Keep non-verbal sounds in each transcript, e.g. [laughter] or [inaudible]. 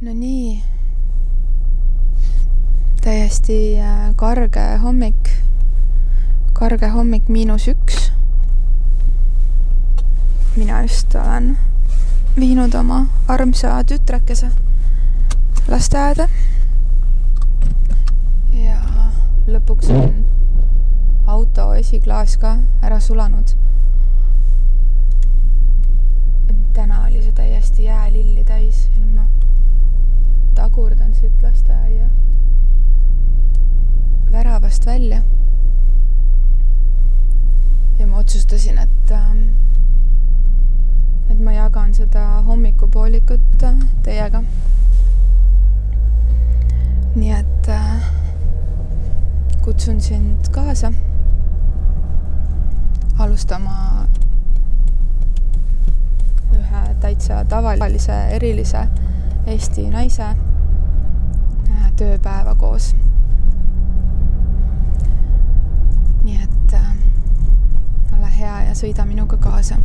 no nii. täiesti äh, karge hommik. karge hommik miinus üks. mina just olen viinud oma armsa tütrekese lasteaeda. ja lõpuks on auto esiklaas ka ära sulanud. täna oli see täiesti jäälilli täis ja nüüd ma tagurdan siit lasteaia väravast välja. ja ma otsustasin, et, et ma jagan seda hommikupoolikut teiega. nii et kutsun sind kaasa alustama ühe täitsa tavalise, erilise Eesti naise äh, tööpäeva koos. nii et äh, ole hea ja sõida minuga kaasa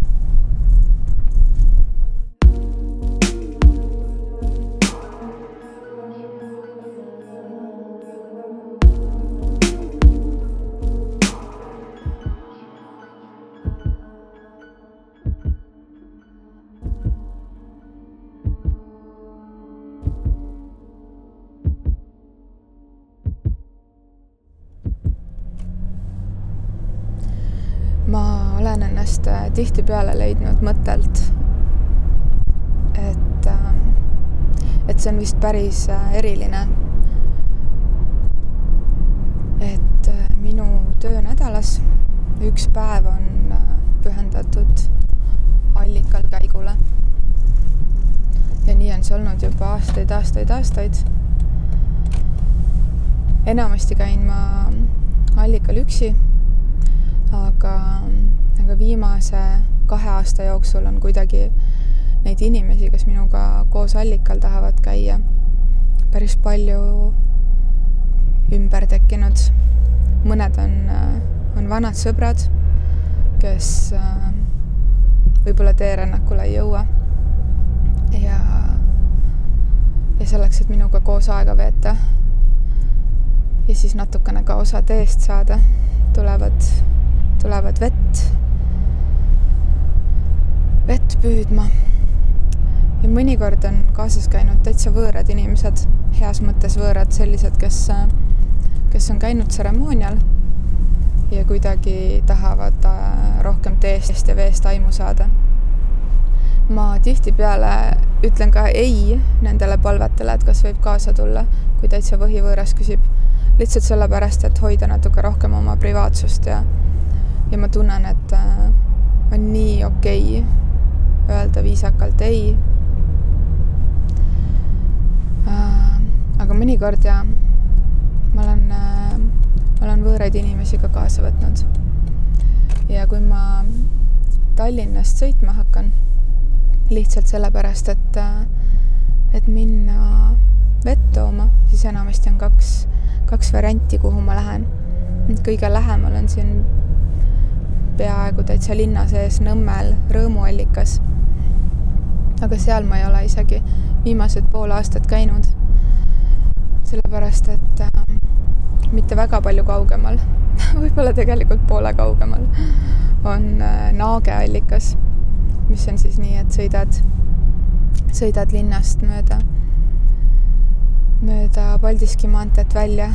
tihtipeale leidnud mõttelt, et, ähm, et see on vist päris äh, eriline. et äh, minu töönädalas üks päev on pühendatud allikal käigule. ja nii on see olnud juba aastaid, aastaid, aastaid. enamasti käin ma allikal üksi aga, aga viimase kahe aasta jooksul on kuidagi neid inimesi, kes minuga koos allikal tahavad käia, päris palju ümber tekkinud. mõned on, on vanad sõbrad, kes võib-olla teerännakule ei jõua. ja, ja selleks, et minuga koos aega veeta ja siis natukene ka osa teest saada, tulevad tulevad vett, vett püüdma. ja mõnikord on kaasas käinud täitsa võõrad inimesed, heas mõttes võõrad, sellised, kes, kes on käinud tseremoonial ja kuidagi tahavad äh, rohkem teest ja veest aimu saada. ma tihtipeale ütlen ka ei nendele palvetele, et kas võib kaasa tulla, kui täitsa võhivõõras küsib. lihtsalt sellepärast, et hoida natuke rohkem oma privaatsust ja ja ma tunnen, et äh, on nii okei okay öelda viisakalt ei. Äh, aga mõnikord ja ma olen, äh, ma olen võõraid inimesi ka kaasa võtnud. ja kui ma Tallinnast sõitma hakkan, lihtsalt sellepärast, et, et minna vett tooma, siis enamasti on kaks, kaks varianti, kuhu ma lähen. kõige lähemal on siin peaaegu täitsa linna sees Nõmmel Rõõmuallikas. aga seal ma ei ole isegi viimased pool aastat käinud. sellepärast, et äh, mitte väga palju kaugemal [laughs] võib-olla tegelikult poole kaugemal, on äh, Naageallikas, mis on siis nii, et sõidad, sõidad linnast mööda, mööda Paldiski maanteed välja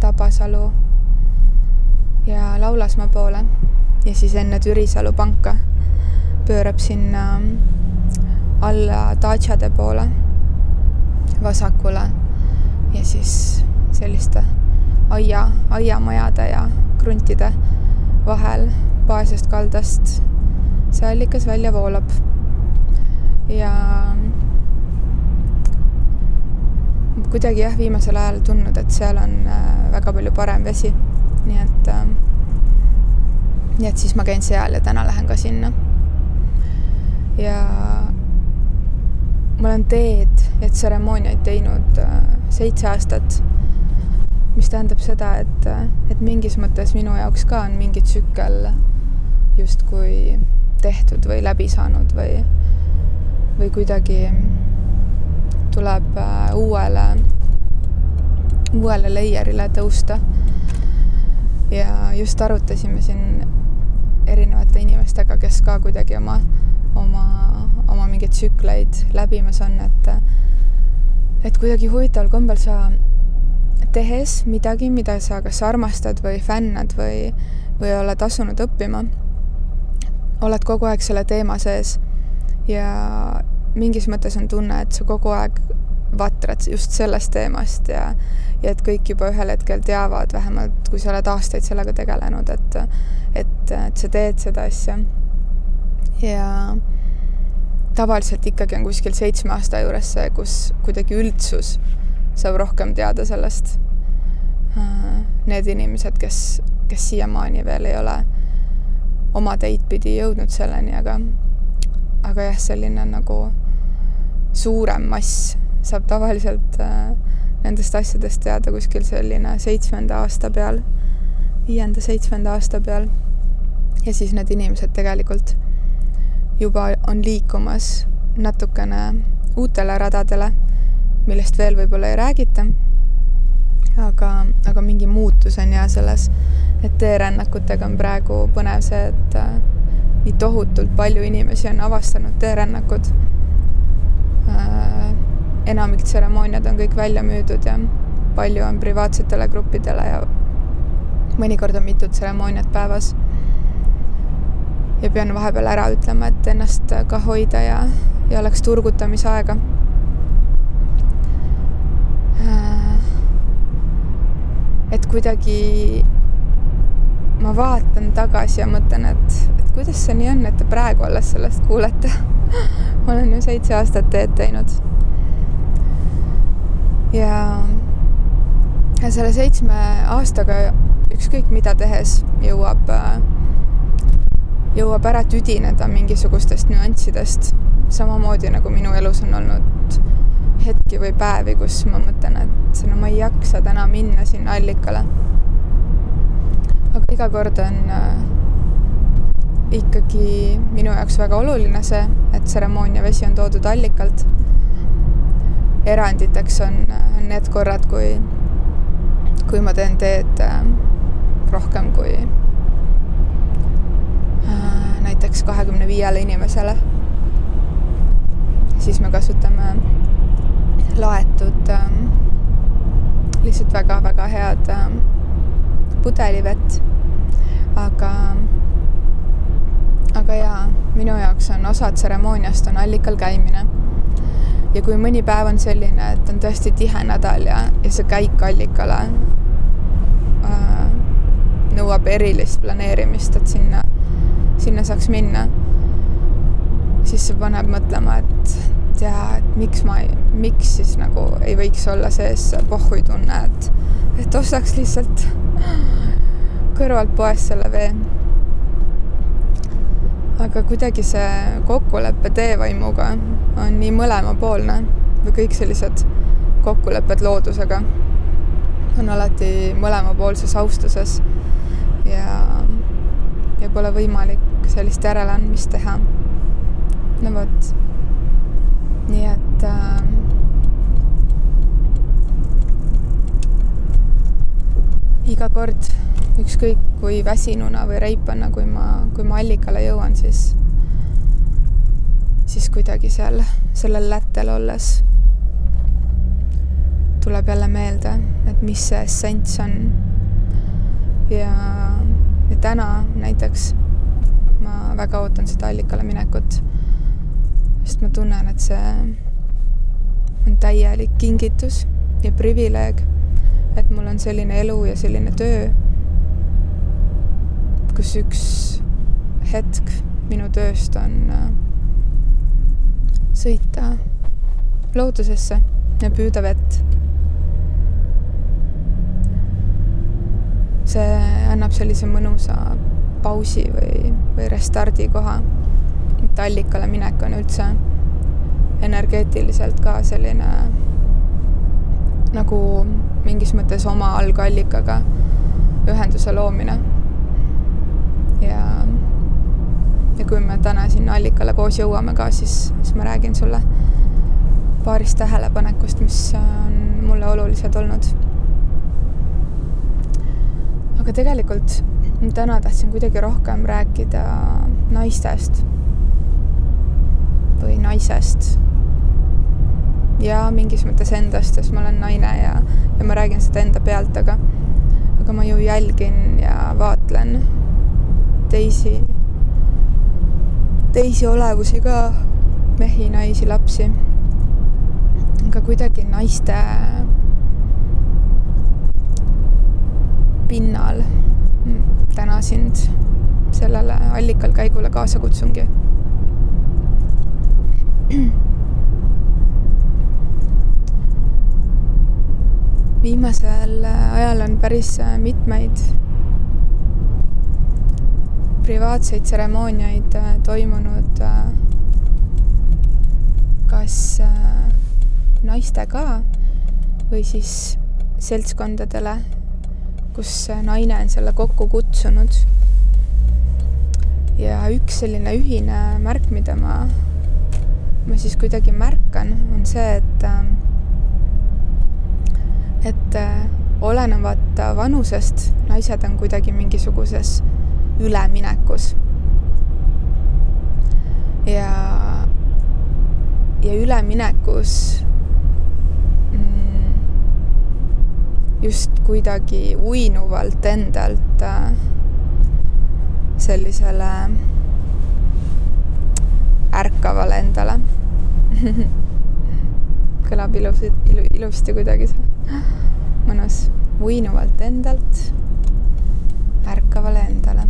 Tabasalu ja Laulasmaa poole ja siis enne Türisalu panka pöörab sinna alla Daciade poole vasakule ja siis selliste aia, aiamajade ja kruntide vahel Paasiast kaldast see allikas välja voolab. ja kuidagi jah, viimasel ajal tundnud, et seal on äh, väga palju parem vesi, nii et äh, nii et siis ma käin seal ja täna lähen ka sinna. ja ma olen teed ja tseremooniaid teinud äh, seitse aastat, mis tähendab seda, et, et mingis mõttes minu jaoks ka on mingi tsükkel justkui tehtud või läbi saanud või, või kuidagi tuleb äh, uuele, uuele layer'ile tõusta. ja just arutasime siin erinevate inimestega, kes ka kuidagi oma, oma, oma mingeid tsükleid läbimas on, et et kuidagi huvitaval kombel sa tehes midagi, mida sa kas armastad või fännad või, või oled asunud õppima, oled kogu aeg selle teema sees ja mingis mõttes on tunne, et sa kogu aeg vatrad just sellest teemast ja, ja et kõik juba ühel hetkel teavad, vähemalt kui sa oled aastaid sellega tegelenud, et, et, et sa teed seda asja. ja tavaliselt ikkagi on kuskil seitsme aasta juures see, kus kuidagi üldsus saab rohkem teada sellest. Need inimesed, kes, kes siiamaani veel ei ole oma teid pidi jõudnud selleni, aga, aga jah, selline nagu suurem mass saab tavaliselt äh, nendest asjadest teada kuskil selline seitsmenda aasta peal, viienda-seitsmenda aasta peal. ja siis need inimesed tegelikult juba on liikumas natukene uutele radadele, millest veel võib-olla ei räägita. aga, aga mingi muutus on ja selles, et teerännakutega on praegu põnev see, et äh, nii tohutult palju inimesi on avastanud teerännakud äh, enamik tseremooniad on kõik välja müüdud ja palju on privaatsetele gruppidele ja mõnikord on mitu tseremooniat päevas. ja pean vahepeal ära ütlema, et ennast ka hoida ja, ja oleks turgutamisaega. Äh, et kuidagi ma vaatan tagasi ja mõtlen, et, et kuidas see nii on, et te praegu alles sellest kuulete [laughs] ma olen ju seitse aastat teed teinud ja, ja selle seitsme aastaga ükskõik mida tehes jõuab, jõuab ära tüdineda mingisugustest nüanssidest, samamoodi nagu minu elus on olnud hetki või päevi, kus ma mõtlen, et no ma ei jaksa täna minna sinna allikale. aga iga kord on äh, ikkagi minu jaoks väga oluline see, et tseremoonia vesi on toodud allikalt eranditeks on, need korrad, kui, kui ma teen teed äh, rohkem kui äh, näiteks kahekümne viiele inimesele, siis me kasutame laetud äh, lihtsalt väga-väga head pudelivett, aga, aga jaa, minu jaoks on osa tseremooniast on allikal käimine ja kui mõni päev on selline, et on tõesti tihe nädal ja, ja see käik allikale äh, nõuab erilist planeerimist, et sinna, sinna saaks minna, siis see paneb mõtlema, et jaa, et miks ma miks siis nagu ei võiks olla sees see pohhui tunne, et, et ostaks lihtsalt kõrvalt poest selle vee aga kuidagi see kokkulepe teevaimuga on nii mõlemapoolne või kõik sellised kokkulepped loodusega on alati mõlemapoolses austuses ja, ja pole võimalik sellist järeleandmist teha. no vot, nii et äh, iga kord ükskõik kui väsinuna või reipana, kui ma, kui ma allikale jõuan, siis, siis kuidagi seal sellel lättel olles tuleb jälle meelde, et mis see essents on. ja, ja täna näiteks ma väga ootan seda allikale minekut, sest ma tunnen, et see on täielik kingitus ja privileeg, et mul on selline elu ja selline töö kus üks hetk minu tööst on äh, sõita loodusesse ja püüda vett. see annab sellise mõnusa pausi või, või restardi koha. et allikale minek on üldse energeetiliselt ka selline nagu mingis mõttes oma algallikaga ühenduse loomine ja, ja kui me täna sinna allikale koos jõuame ka, siis, siis ma räägin sulle paarist tähelepanekust, mis on mulle olulised olnud. aga tegelikult täna tahtsin kuidagi rohkem rääkida naistest või naisest. ja mingis mõttes endast, sest ma olen naine ja, ja ma räägin seda enda pealt, aga, aga ma ju jälgin ja vaatlen teisi, teisi olevusi ka, mehi, naisi, lapsi. aga kuidagi naiste pinnal täna sind sellele allikal käigule kaasa kutsungi. viimasel ajal on päris mitmeid privaatseid tseremooniaid äh, toimunud äh, kas äh, naistega või siis seltskondadele, kus naine on selle kokku kutsunud. ja üks selline ühine märk, mida ma, ma siis kuidagi märkan, on see, et et olenemata vanusest naised on kuidagi mingisuguses üleminekus. ja, ja üleminekus mm, just kuidagi uinuvalt endalt äh, sellisele ärkavale endale. [laughs] Kõlab ilusti ilu,, ilusti kuidagi see, mõnus, uinuvalt endalt ärkavale endale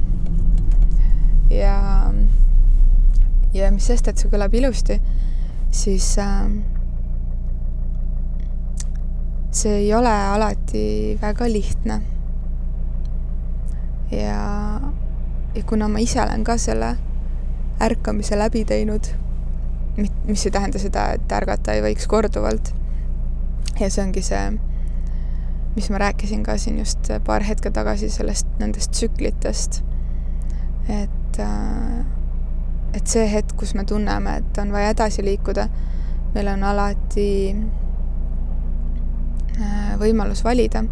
ja, ja mis sest, et see kõlab ilusti, siis äh, see ei ole alati väga lihtne. ja, ja kuna ma ise olen ka selle ärkamise läbi teinud, mis ei tähenda seda, et ärgata ei võiks korduvalt. ja see ongi see, mis ma rääkisin ka siin just paar hetke tagasi sellest, nendest tsüklitest. et et, äh, et see hetk, kus me tunneme, et on vaja edasi liikuda, meil on alati äh, võimalus valida,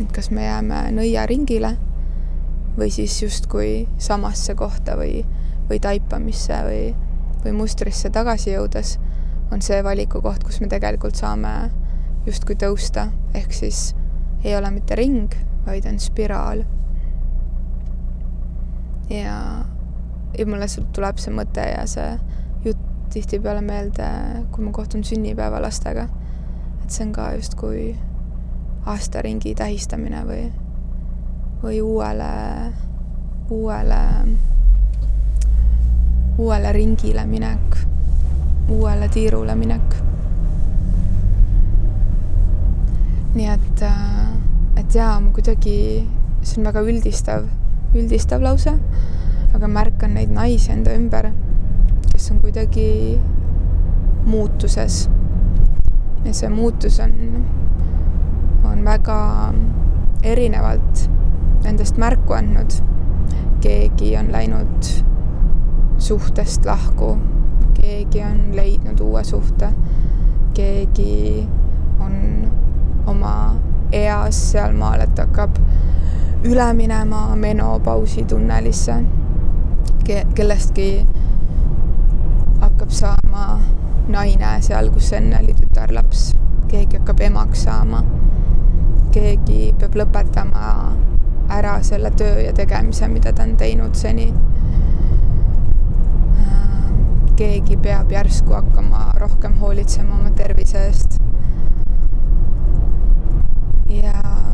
et kas me jääme nõiaringile või siis justkui samasse kohta või, või taipamisse või, või mustrisse tagasi jõudes on see valikukoht, kus me tegelikult saame justkui tõusta, ehk siis ei ole mitte ring, vaid on spiraal ja, ja mulle tuleb see mõte ja see jutt tihtipeale meelde, kui ma kohtun sünnipäevalastega. et see on ka justkui aastaringi tähistamine või, või uuele, uuele, uuele ringile minek, uuele tiirule minek. nii et, et jaa, ma kuidagi, see on väga üldistav üldistav lause, aga märkan neid naisi enda ümber, kes on kuidagi muutuses. ja see muutus on, on väga erinevalt endast märku andnud. keegi on läinud suhtest lahku, keegi on leidnud uue suhte, keegi on oma eas sealmaal, et hakkab üle minema menopausi tunnelisse Ke. kellestki hakkab saama naine seal, kus enne oli tütarlaps. keegi hakkab emaks saama. keegi peab lõpetama ära selle töö ja tegemise, mida ta on teinud seni. keegi peab järsku hakkama rohkem hoolitsema oma tervise eest. ja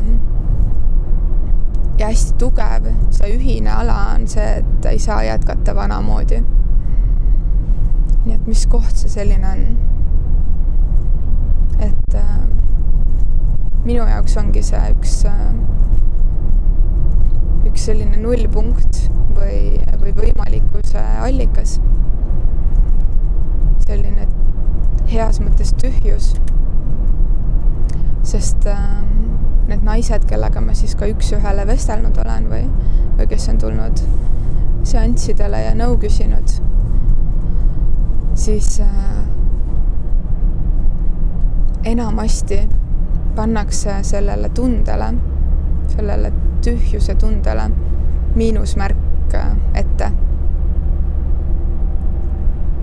ja hästi tugev, see ühine ala on see, et ei saa jätkata vanamoodi. nii et mis koht see selline on? et äh, minu jaoks ongi see üks äh,, üks selline nullpunkt või, või võimalikkuse allikas. selline heas mõttes tühjus. sest äh, need naised, kellega ma siis ka üks-ühele vestelnud olen või, või kes on tulnud seanssidele ja nõu küsinud, siis äh, enamasti pannakse sellele tundele, sellele tühjuse tundele miinusmärk ette.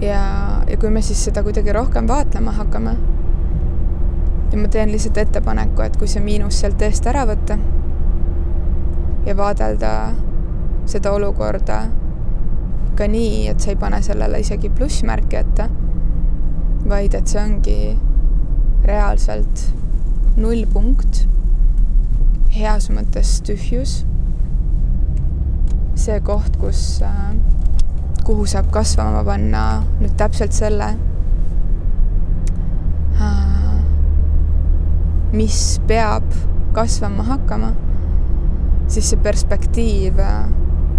ja, ja kui me siis seda kuidagi rohkem vaatlema hakkame ja ma teen lihtsalt ettepaneku, et kui see miinus sealt eest ära võtta ja vaadelda seda olukorda ka nii, et sa ei pane sellele isegi plussmärki ette, vaid et see ongi reaalselt nullpunkt, heas mõttes tühjus, see koht, kus, äh, kuhu saab kasvama panna nüüd täpselt selle mis peab kasvama hakkama, siis see perspektiiv äh,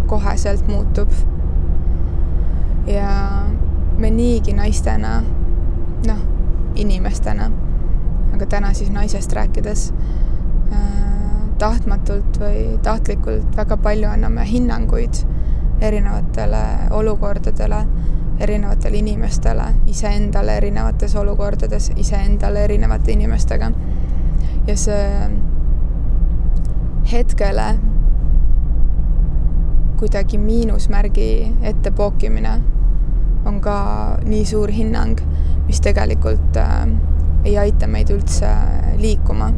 koheselt muutub. ja me niigi naistena, noh, inimestena, aga täna siis naisest rääkides äh,, tahtmatult või tahtlikult väga palju anname hinnanguid erinevatele olukordadele, erinevatele inimestele, iseendale erinevates olukordades, iseendale erinevate inimestega ja see hetkele kuidagi miinusmärgi ette pookimine on ka nii suur hinnang, mis tegelikult äh, ei aita meid üldse liikuma.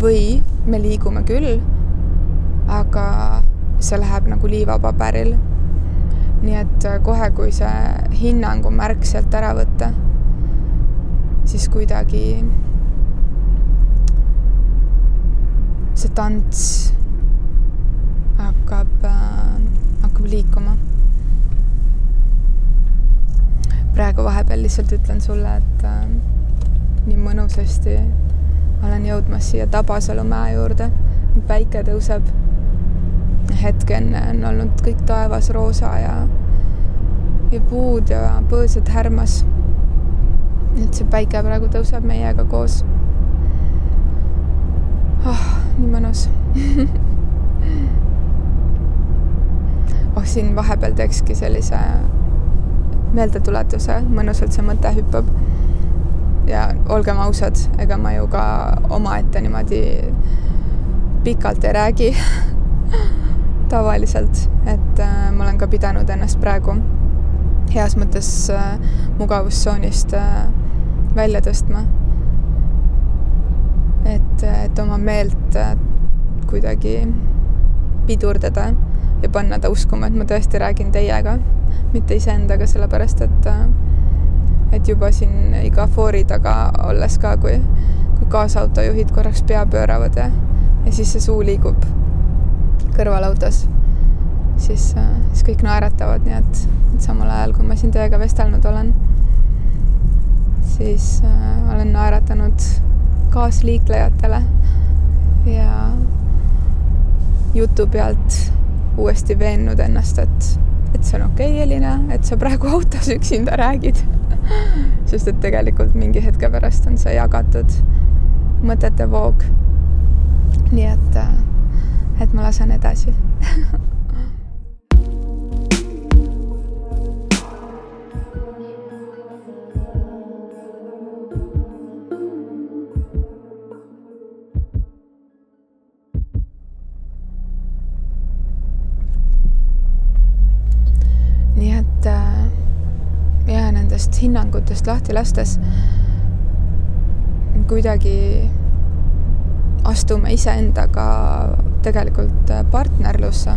või me liigume küll, aga see läheb nagu liivapaberil. nii et äh, kohe, kui see hinnangu märk sealt ära võtta, siis kuidagi see tants hakkab äh,, hakkab liikuma. praegu vahepeal lihtsalt ütlen sulle, et äh, nii mõnusasti olen jõudmas siia Tabasalu mäe juurde. päike tõuseb. hetk enne on olnud kõik taevas roosa ja, ja puud ja põõsad härmas. et see päike praegu tõuseb meiega koos oh, nii mõnus [laughs] oh, siin vahepeal teekski sellise meeldetuletuse, mõnusalt see mõte hüppab. ja olgem ausad, ega ma ju ka omaette niimoodi pikalt ei räägi [laughs] tavaliselt, et äh, ma olen ka pidanud ennast praegu heas mõttes äh, mugavustsoonist äh, välja tõstma et, et oma meelt äh, kuidagi pidurdada ja panna ta uskuma, et ma tõesti räägin teiega, mitte iseendaga, sellepärast et äh, et juba siin iga foori taga olles ka, kui, kui kaasautojuhid korraks pea pööravad ja, ja siis see suu liigub kõrvalautos, siis, äh, siis kõik naeratavad, nii et, et samal ajal, kui ma siin teiega vestelnud olen, siis äh, olen naeratanud kaasliiklejatele. Ja jutu pealt uuesti veennud ennast, et, et see on okei okay,, Elina, et sa praegu autos üksinda räägid. [laughs] Sest et tegelikult mingi hetke pärast on see jagatud mõtete voog. nii et, et ma lasen edasi [laughs] hinnangutest lahti lastes kuidagi astume iseendaga tegelikult partnerlusse.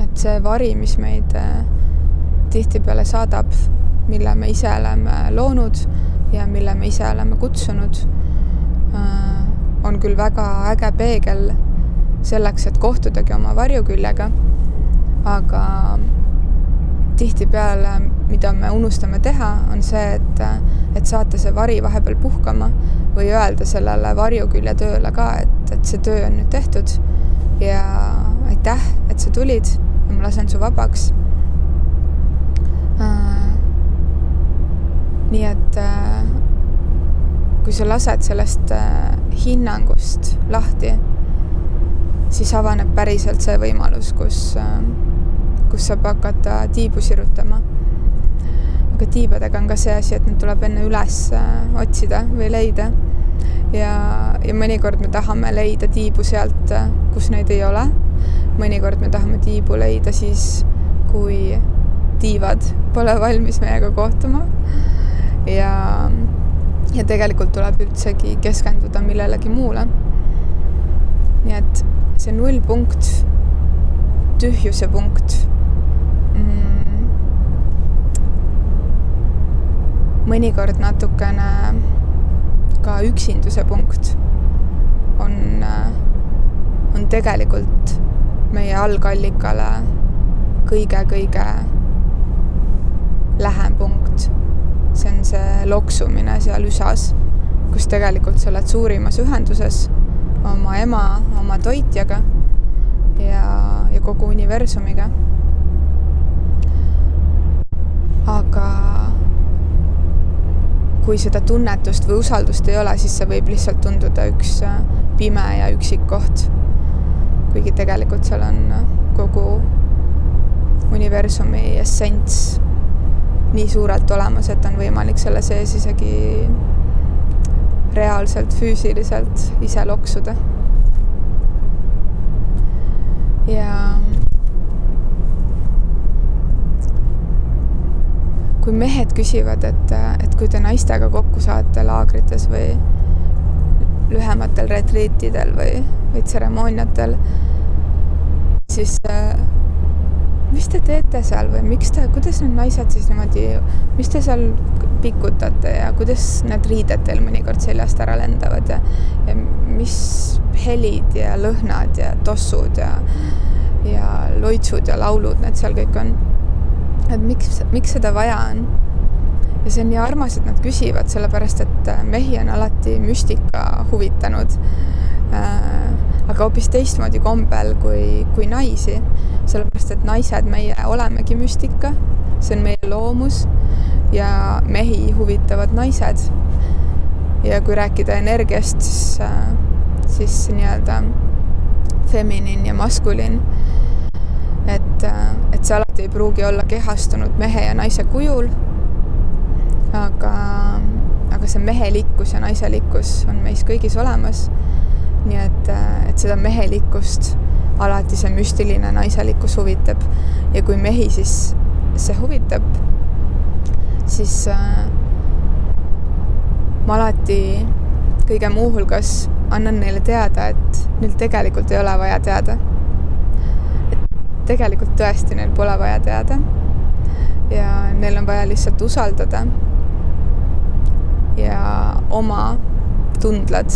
et see vari, mis meid äh, tihtipeale saadab, mille me ise oleme loonud ja mille me ise oleme kutsunud, äh, on küll väga äge peegel selleks, et kohtudagi oma varjuküljega, aga tihtipeale, mida me unustame teha, on see, et, et saata see vari vahepeal puhkama või öelda sellele varjuküljetööle ka, et, et see töö on nüüd tehtud ja aitäh, et sa tulid ja ma lasen su vabaks. Äh, nii et äh, kui sa lased sellest äh, hinnangust lahti, siis avaneb päriselt see võimalus, kus kus saab hakata tiibu sirutama. aga tiibadega on ka see asi, et need tuleb enne üles äh, otsida või leida. ja, ja mõnikord me tahame leida tiibu sealt, äh, kus neid ei ole. mõnikord me tahame tiibu leida siis, kui tiivad pole valmis meiega kohtuma. ja, ja tegelikult tuleb üldsegi keskenduda millelegi muule. nii et see nullpunkt, tühjuse punkt mõnikord natukene ka üksinduse punkt on, on tegelikult meie algallikale kõige-kõige lähem punkt. see on see loksumine seal üsas, kus tegelikult sa oled suurimas ühenduses oma ema, oma toitjaga ja, ja kogu universumiga. Aga kui seda tunnetust või usaldust ei ole, siis see võib lihtsalt tunduda üks äh, pime ja üksik koht. kuigi tegelikult seal on äh, kogu universumi essents nii suurelt olemas, et on võimalik selle sees isegi reaalselt, füüsiliselt ise loksuda. ja kui mehed küsivad, et, et kui te naistega kokku saate laagrites või lühematel retriitidel või, või tseremooniatel, siis äh, mis te teete seal või miks te, kuidas need naised siis niimoodi, mis te seal pikutate ja kuidas need riided teil mõnikord seljast ära lendavad ja, ja mis helid ja lõhnad ja tossud ja, ja loitsud ja laulud need seal kõik on et miks, miks seda vaja on. ja see on nii armas, et nad küsivad, sellepärast et äh, mehi on alati müstika huvitanud äh,. aga hoopis teistmoodi kombel kui, kui naisi. sellepärast, et naised, meie olemegi müstika, see on meie loomus ja mehi huvitavad naised. ja kui rääkida energiast, siis äh,, siis nii-öelda feminin ja maskulin et, et see alati ei pruugi olla kehastunud mehe ja naise kujul. aga, aga see mehelikkus ja naiselikkus on meis kõigis olemas. nii et, et seda mehelikkust alati see müstiline naiselikkus huvitab ja kui mehi siis see huvitab, siis äh, ma alati kõige muuhulgas annan neile teada, et neil tegelikult ei ole vaja teada tegelikult tõesti neil pole vaja teada. ja neil on vaja lihtsalt usaldada. ja oma tundlad,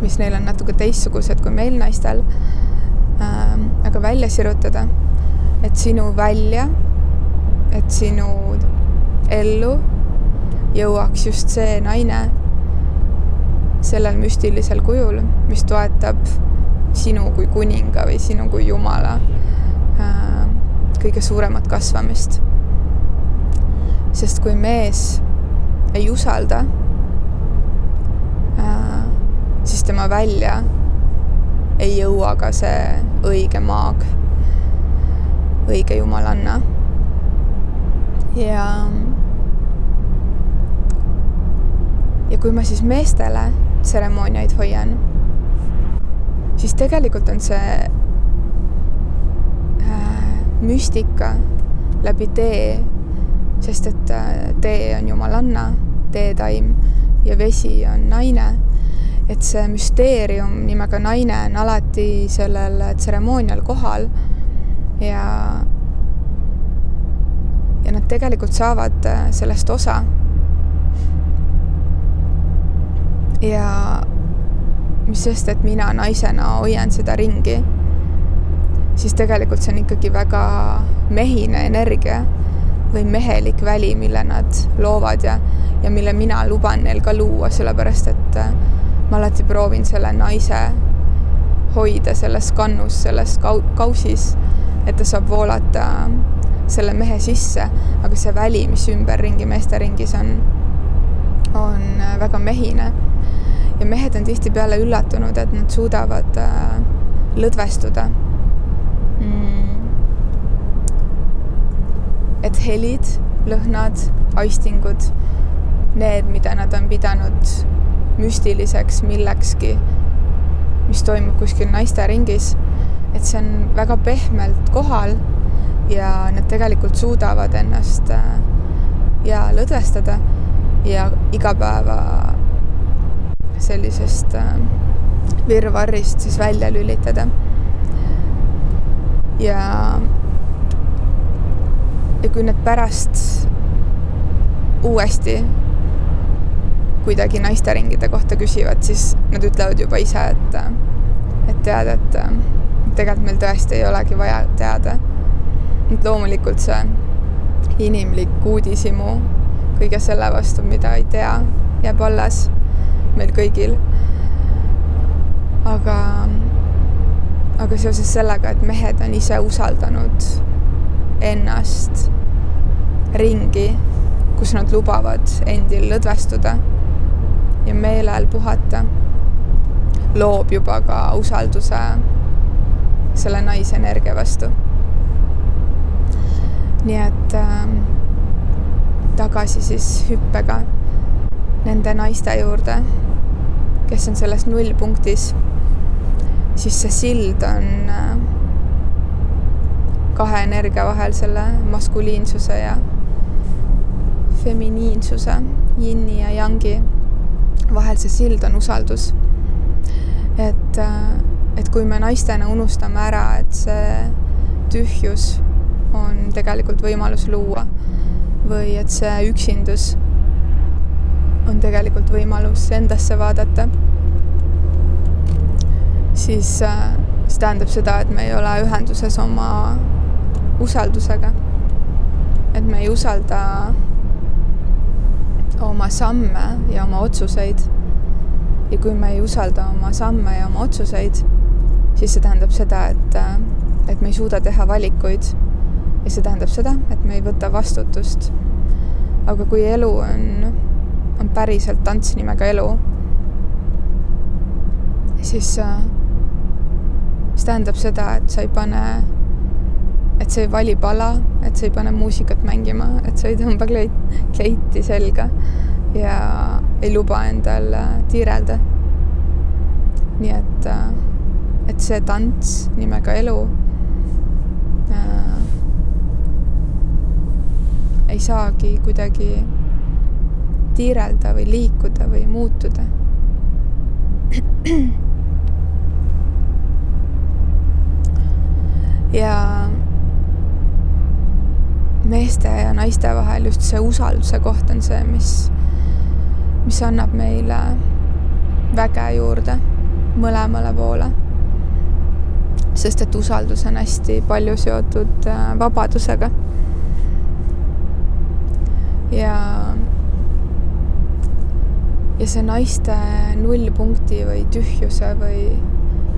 mis neil on natuke teistsugused kui meil naistel äh,, aga välja sirutada, et sinu välja, et sinu ellu jõuaks just see naine sellel müstilisel kujul, mis toetab sinu kui kuninga või sinu kui jumala äh, kõige suuremat kasvamist. sest kui mees ei usalda, äh, siis tema välja ei jõua ka see õige maag, õige jumalanna. ja, ja kui ma siis meestele tseremooniaid hoian siis tegelikult on see äh, müstika läbi tee, sest et äh, tee on jumalanna, teetaim ja vesi on naine. et see müsteerium nimega naine on alati sellel tseremoonial kohal ja, ja nad tegelikult saavad äh, sellest osa. ja mis sest, et mina naisena hoian seda ringi, siis tegelikult see on ikkagi väga mehine energia või mehelik väli, mille nad loovad ja, ja mille mina luban neil ka luua, sellepärast et äh, ma alati proovin selle naise hoida selles kannus, selles kau-, kausis, et ta saab voolata selle mehe sisse, aga see väli, mis ümberringi meeste ringis on, on äh, väga mehine ja mehed on tihtipeale üllatunud, et nad suudavad äh, lõdvestuda. Mm.. et helid, lõhnad, aistingud, need, mida nad on pidanud müstiliseks millekski, mis toimub kuskil naisteringis, et see on väga pehmelt kohal ja nad tegelikult suudavad ennast äh, ja lõdvestada ja igapäeva sellisest äh, virvarrist siis välja lülitada. ja, ja kui need pärast uuesti kuidagi naisteringide kohta küsivad, siis nad ütlevad juba ise, et, et tead, et tegelikult meil tõesti ei olegi vaja teada. et loomulikult see inimlik uudishimu kõige selle vastu, mida ei tea, jääb alles meil kõigil. aga, aga seoses sellega, et mehed on ise usaldanud ennast ringi, kus nad lubavad endil lõdvestuda ja meelel puhata, loob juba ka usalduse selle naise energia vastu. nii et äh, tagasi siis hüppega nende naiste juurde, kes on selles nullpunktis, siis see sild on äh, kahe energia vahel, selle maskuliinsuse ja feminiinsuse, yin'i ja yang'i vahel see sild on usaldus. et, äh, et kui me naistena unustame ära, et see tühjus on tegelikult võimalus luua või et see üksindus on tegelikult võimalus endasse vaadata, siis äh, see tähendab seda, et me ei ole ühenduses oma usaldusega. et me ei usalda oma samme ja oma otsuseid. ja kui me ei usalda oma samme ja oma otsuseid, siis see tähendab seda, et, äh, et me ei suuda teha valikuid. ja see tähendab seda, et me ei võta vastutust. aga kui elu on on päriselt tants nimega elu, siis äh, see tähendab seda, et sa ei pane, et sa ei vali pala, et sa ei pane muusikat mängima, et sa ei tõmba kleit, kleiti selga ja ei luba endal äh, tiirelda. nii et, äh, et see tants nimega elu äh, ei saagi kuidagi tiirelda või liikuda või muutuda. ja meeste ja naiste vahel just see usalduse koht on see, mis, mis annab meile väge juurde mõlemale poole. sest et usaldus on hästi palju seotud äh, vabadusega. ja ja see naiste nullpunkti või tühjuse või,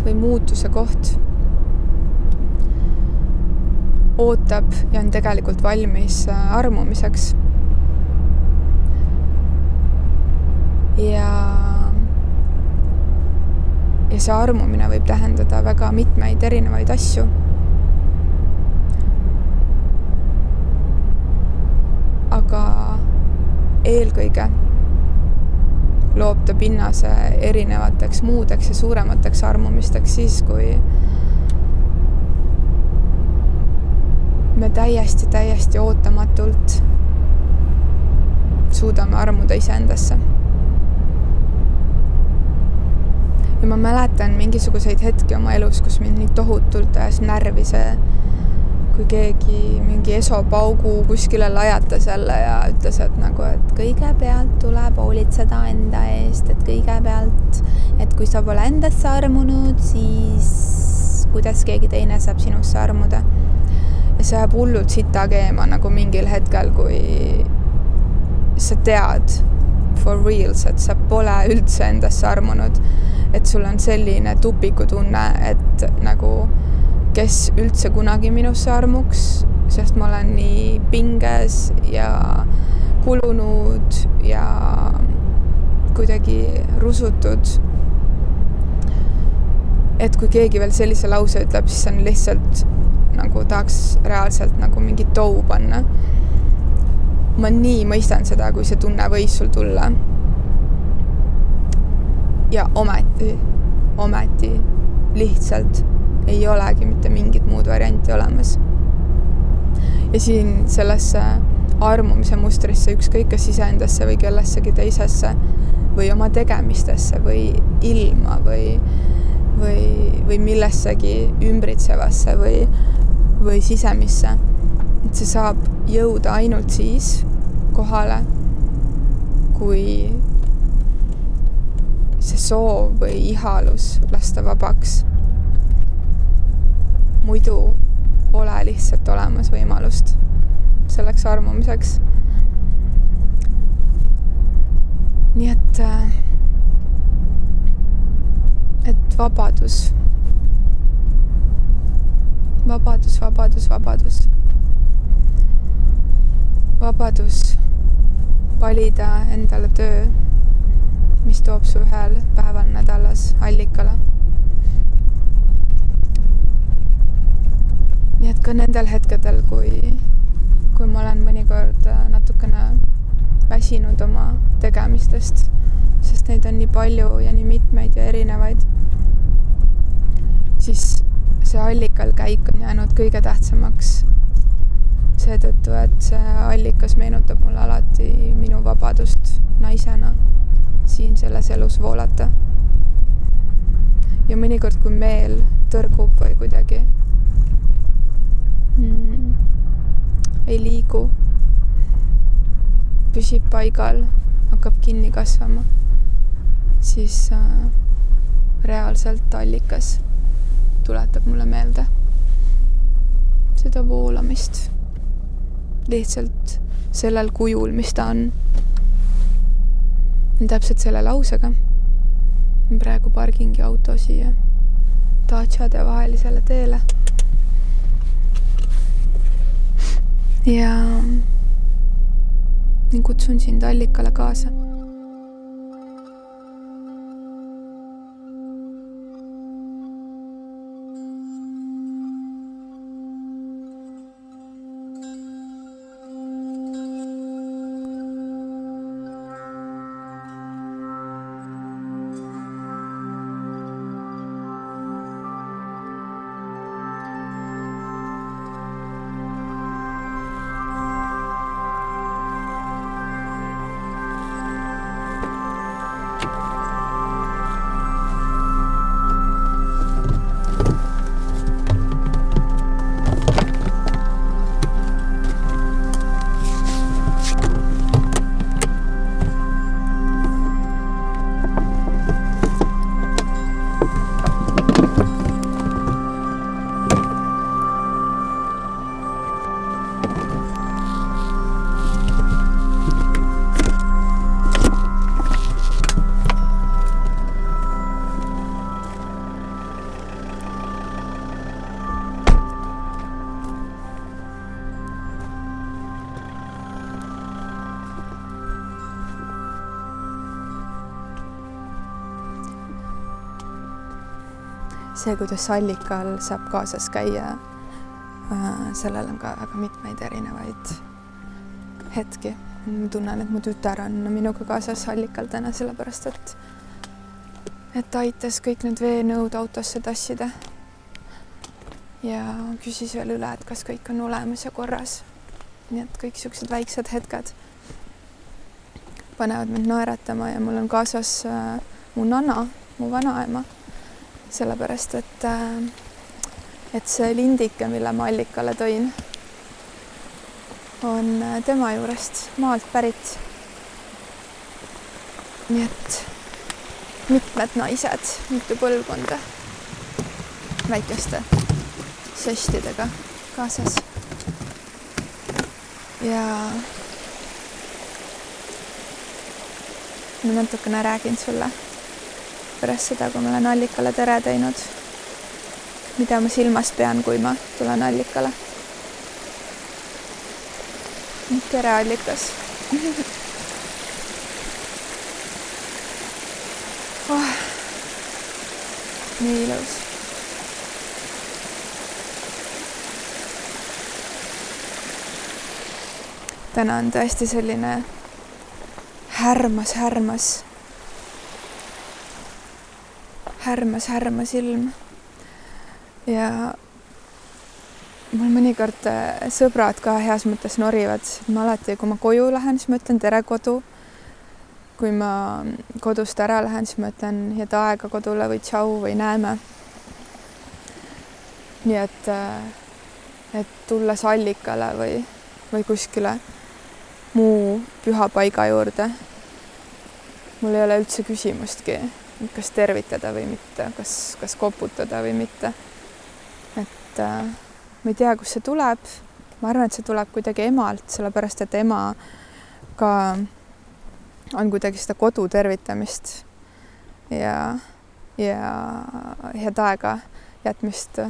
või muutuse koht ootab ja on tegelikult valmis äh, armumiseks. ja, ja see armumine võib tähendada väga mitmeid erinevaid asju. aga eelkõige loob ta pinnase erinevateks muudeks ja suuremateks armumisteks siis, kui me täiesti, täiesti ootamatult suudame armuda iseendasse. ja ma mäletan mingisuguseid hetki oma elus, kus mind nii tohutult ajas närvi see kui keegi mingi Eso Paugu kuskile lajatas jälle ja ütles, et nagu, et kõigepealt tuleb hoolitseda enda eest, et kõigepealt, et kui sa pole endasse armunud, siis kuidas keegi teine saab sinusse armuda. ja see ajab hullult sita keema nagu mingil hetkel, kui sa tead for reals, et sa pole üldse endasse armunud. et sul on selline tupikutunne, et nagu kes üldse kunagi minusse armuks, sest ma olen nii pinges ja kulunud ja kuidagi rusutud. et kui keegi veel sellise lause ütleb, siis on lihtsalt nagu tahaks reaalselt nagu mingi tou panna ma nii mõistan seda, kui see tunne võis sul tulla. ja ometi, ometi lihtsalt ei olegi mitte mingit muud varianti olemas. ja siin sellesse armumise mustrisse, ükskõik kas iseendasse või kellessegi teisesse või oma tegemistesse või ilma või, või, või millessegi ümbritsevasse või, või sisemisse. et see saab jõuda ainult siis kohale, kui see soov või ihalus lasta vabaks. Muidu pole lihtsalt olemas võimalust selleks armumiseks. nii et, äh, et vabadus, vabadus, vabadus, vabadus, vabadus valida endale töö, mis toob su ühel päeval nädalas allikale. Nii et ka nendel hetkedel, kui kui ma olen mõnikord äh, natukene väsinud oma tegemistest, sest neid on nii palju ja nii mitmeid ja erinevaid, siis see allikal käik on jäänud kõige tähtsamaks. seetõttu, et see allikas meenutab mulle alati minu vabadust naisena siin selles elus voolata. ja mõnikord, kui meel tõrgub või kuidagi mm, ei liigu, püsib paigal, hakkab kinni kasvama, siis äh, reaalselt allikas tuletab mulle meelde seda voolamist lihtsalt sellel kujul, mis ta on. täpselt selle lausega. praegu pargingi auto siia Daciade vahelisele teele ja kutsun sind allikale kaasa see, kuidas allikal saab kaasas käia, äh, sellel on ka väga mitmeid erinevaid hetki. ma tunnen, et mu tütar on minuga kaasas allikal täna sellepärast, et et ta aitas kõik need veenõud autosse tassida. ja küsis veel üle, et kas kõik on olemas ja korras. nii et kõik siuksed väiksed hetked panevad mind naeratama ja mul on kaasas äh, mu nana, mu vanaema sellepärast et, äh, et see lindike, mille ma allikale tõin, on äh, tema juurest maalt pärit. nii et mitmed naised, mitu põlvkonda väikeste sestidega kaasas. ja ma natukene räägin sulle pärast seda, kui ma olen allikale tere teinud. mida ma silmas pean, kui ma tulen allikale? tere, allikas [laughs] oh, nii ilus. täna on tõesti selline härmas, härmas, härmas, härmas ilm. ja mul mõnikord äh, sõbrad ka heas mõttes norivad, ma alati, kui ma koju lähen, siis ma ütlen tere, kodu. kui ma kodust ära lähen, siis ma ütlen head aega kodule või tšau või näeme. nii et, äh, et tulles allikale või, või kuskile muu püha paiga juurde, mul ei ole üldse küsimustki, kas tervitada või mitte, kas, kas koputada või mitte. et äh, ma ei tea, kust see tuleb. ma arvan, et see tuleb kuidagi emalt, sellepärast et ema ka on kuidagi seda kodu tervitamist ja, ja head aega jätmist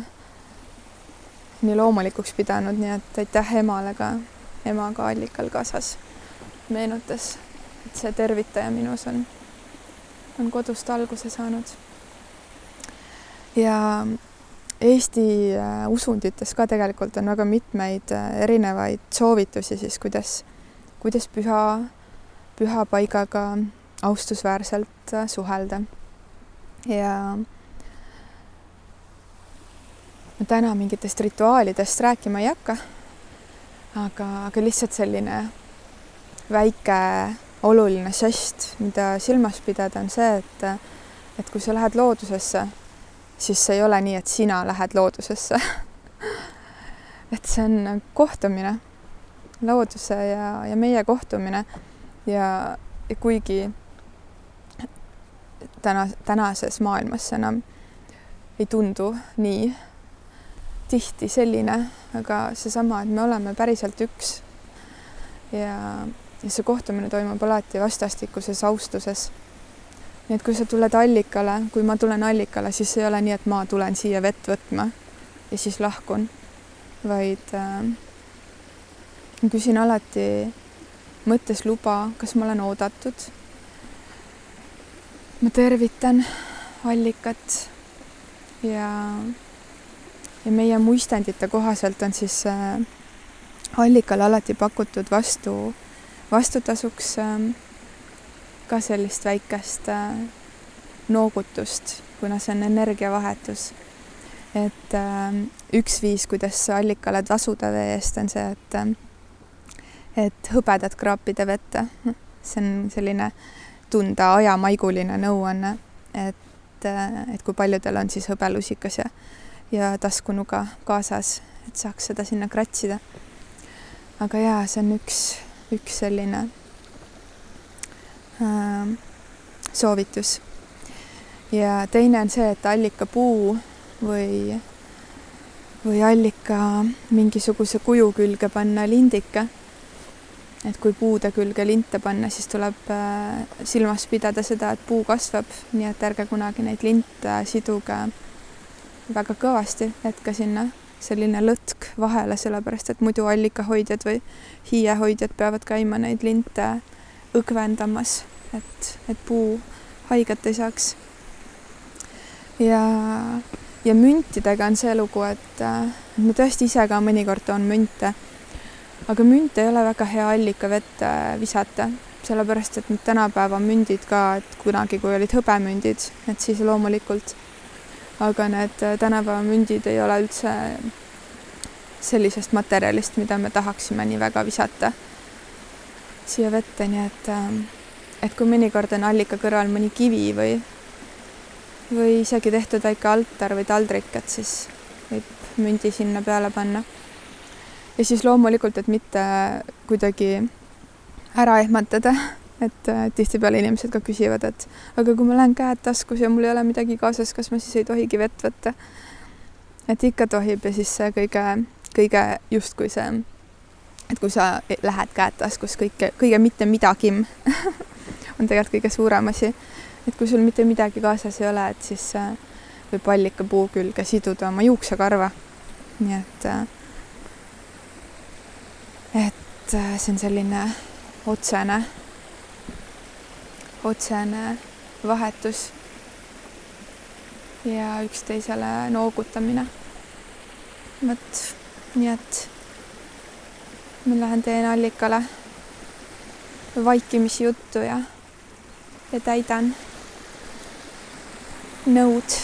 nii loomulikuks pidanud, nii et aitäh emale ka, ema ka allikal kaasas meenutas, et see tervitaja minus on, on kodust alguse saanud. ja Eesti äh, usundites ka tegelikult on väga mitmeid äh, erinevaid soovitusi siis, kuidas, kuidas püha, püha paigaga austusväärselt äh, suhelda. ja ma täna mingitest rituaalidest rääkima ei hakka, aga, aga lihtsalt selline väike oluline žest, mida silmas pidada, on see, et, et kui sa lähed loodusesse siis see ei ole nii, et sina lähed loodusesse. [laughs] Et see on kohtumine, looduse ja, ja meie kohtumine. Ja, ja kuigi täna, tänases maailmas see enam ei tundu nii tihti selline, aga seesama, et me oleme päriselt üks. Ja, ja see kohtumine toimub alati vastastikuses austuses nii et kui sa tuled allikale, kui ma tulen allikale, siis ei ole nii, et ma tulen siia vett võtma ja siis lahkun, vaid äh, küsin alati mõttes luba, kas ma olen oodatud. ma tervitan allikat ja, ja meie muistendite kohaselt on siis äh, allikale alati pakutud vastu, vastutasuks äh, ka sellist väikest äh, noogutust, kuna see on energiavahetus. et äh, üks viis, kuidas allikale tasuda vee eest, on see, et äh, et hõbedat kraapida vette. [laughs] see on selline tunda ajamaiguline nõuanne, et, et kui paljudel on siis hõbelusikas ja, ja taskunuga kaasas, et saaks seda sinna kratsida. aga jaa, see on üks, üks selline äh, soovitus. ja teine on see, et allikapuu või, või allika mingisuguse kuju külge panna lindike. et kui puude külge linte panna, siis tuleb äh, silmas pidada seda, et puu kasvab, nii et ärge kunagi neid linte siduge väga kõvasti, jätke sinna selline lõtk vahele, sellepärast et muidu allikahoidjad või hiiehoidjad peavad käima neid linte õgvendamas, et, et puu haiget ei saaks. ja, ja müntidega on see lugu, et, ma tõesti ise ka mõnikord toon münte. aga münt ei ole väga hea allika vette visata, sellepärast et need tänapäeva mündid ka, et kunagi, kui olid hõbemündid, et siis loomulikult, aga need tänapäeva mündid ei ole üldse sellisest materjalist, mida me tahaksime nii väga visata siia vette, nii et, ähm, et kui mõnikord on allika kõrval mõni kivi või, või isegi tehtud väike altar või taldrik, et siis võib mündi sinna peale panna. ja siis loomulikult, et mitte kuidagi ära ehmatada, et äh, tihtipeale inimesed ka küsivad, et aga kui ma lähen käed taskus ja mul ei ole midagi kaasas, kas ma siis ei tohigi vett võtta? et ikka tohib ja siis see kõige, kõige justkui see et kui sa lähed käed taskus kõike, kõige mitte midagim [laughs] on tegelikult kõige suurem asi. et kui sul mitte midagi kaasas ei ole, et siis äh, võib allikapuu külge siduda oma juuksekarva. nii et, äh, et see on selline otsene, otsene vahetus ja üksteisele noogutamine. vot, nii et ma lähen teen allikale vaikimisjuttu ja, ja täidan nõud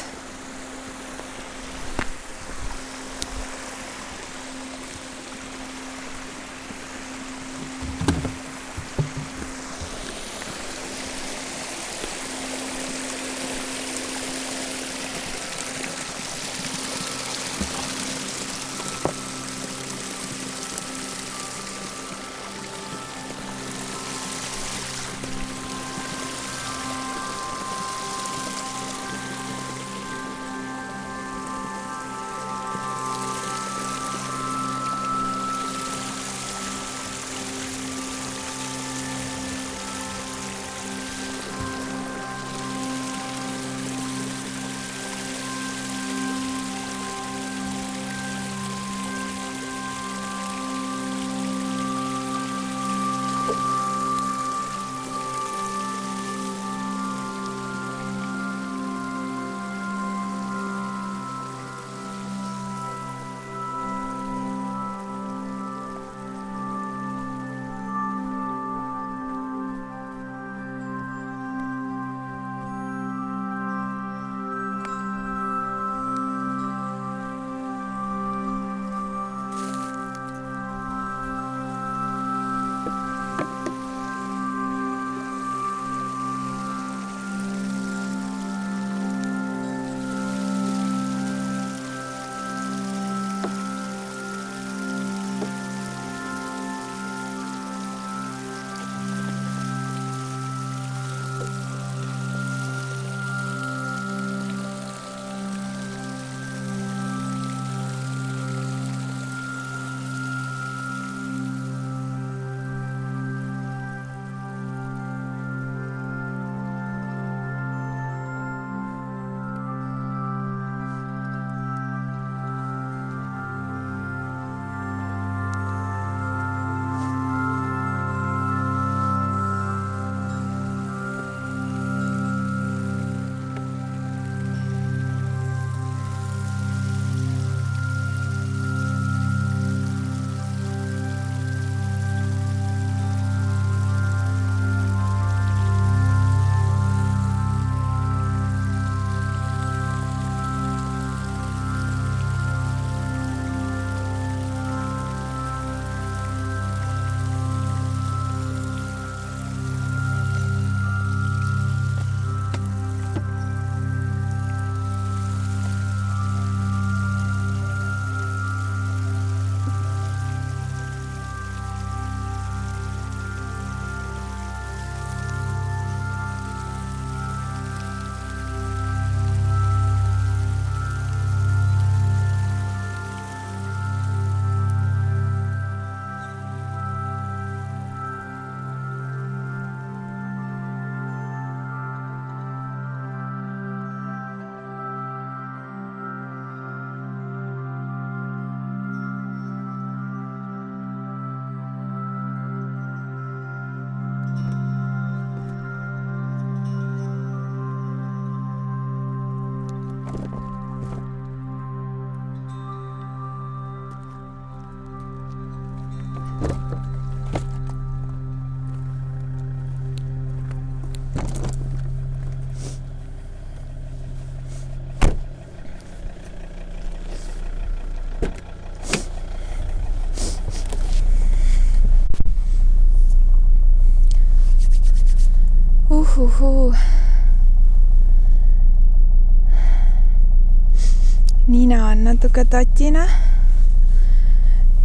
natuke tatine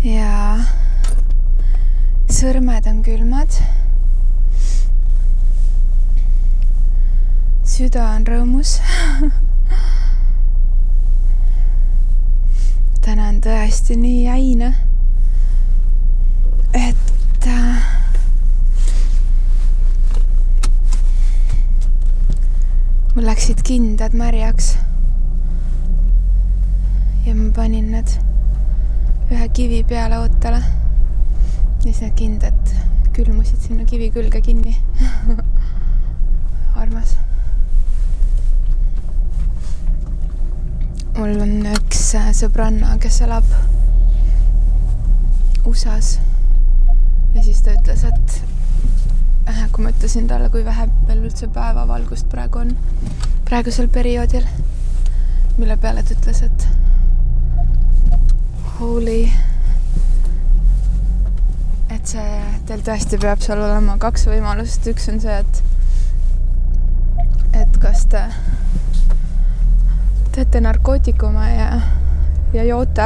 ja sõrmed on külmad. süda on rõõmus [laughs] täna on tõesti nii jäine, et äh, mul läksid kindad märjaks. ja ma panin need ühe kivi peale ootele. ja siis need kindad külmusid sinna kivi külge kinni [laughs] armas. mul on üks sõbranna, kes elab USA-s ja siis ta ütles, et äh, kui ma ütlesin talle, kui vähe veel üldse päevavalgust praegu on, praegusel perioodil, mille peale ta ütles, et holy, et see, teil tõesti peab seal olema kaks võimalust, üks on see, et et kas te teete narkootikume ja, ja joote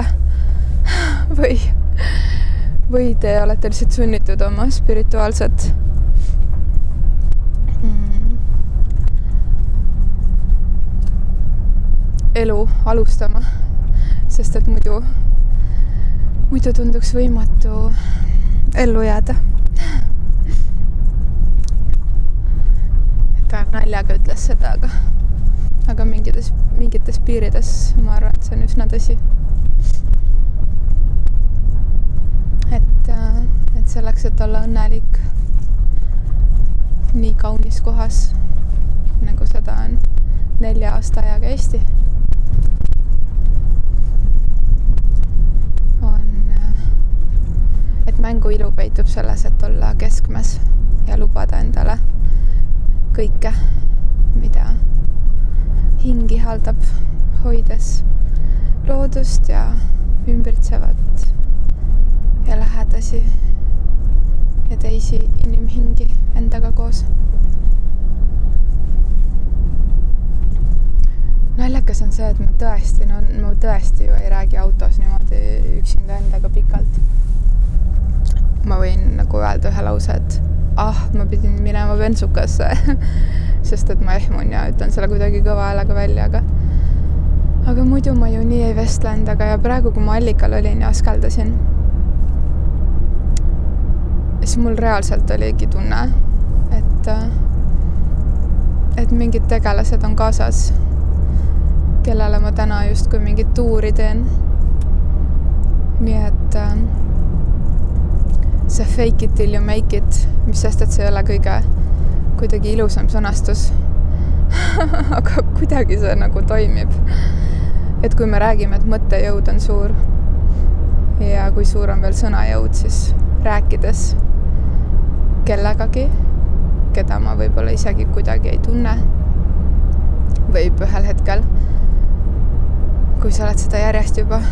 [laughs] või, või te olete lihtsalt sunnitud oma spirituaalset mm, elu alustama, sest et muidu, muidu tunduks võimatu ellu jääda ta naljaga ütles seda, aga, aga mingites, mingites piirides ma arvan, et see on üsna tõsi. et, äh, et selleks, et olla õnnelik nii kaunis kohas, nagu seda on nelja aasta ajaga Eesti, on, äh, et mängu ilu peitub selles, et olla keskmes ja lubada endale kõike, mida hing ihaldab, hoides loodust ja ümbritsevat ja lähedasi ja teisi inimhingi endaga koos. naljakas on see, et ma tõesti, no ma tõesti ju ei räägi autos niimoodi üksinda endaga pikalt. Ma võin nagu öelda ühe lause, et ah, ma pidin minema bensukasse [laughs] sest et ma ehmun ja ütlen selle kuidagi kõva häälega välja, aga aga muidu ma ju nii ei vestle endaga ja praegu, kui ma allikal olin ja askeldasin, siis mul reaalselt oligi tunne, et et mingid tegelased on kaasas, kellele ma täna justkui mingit tuuri teen. nii et äh, see fake it till you make it, mis sest, et see ei ole kõige kuidagi ilusam sõnastus [laughs] aga kuidagi see nagu toimib. et kui me räägime, et mõttejõud on suur ja kui suur on veel sõnajõud, siis rääkides kellegagi, keda ma võib-olla isegi kuidagi ei tunne, võib ühel hetkel, kui sa oled seda järjest juba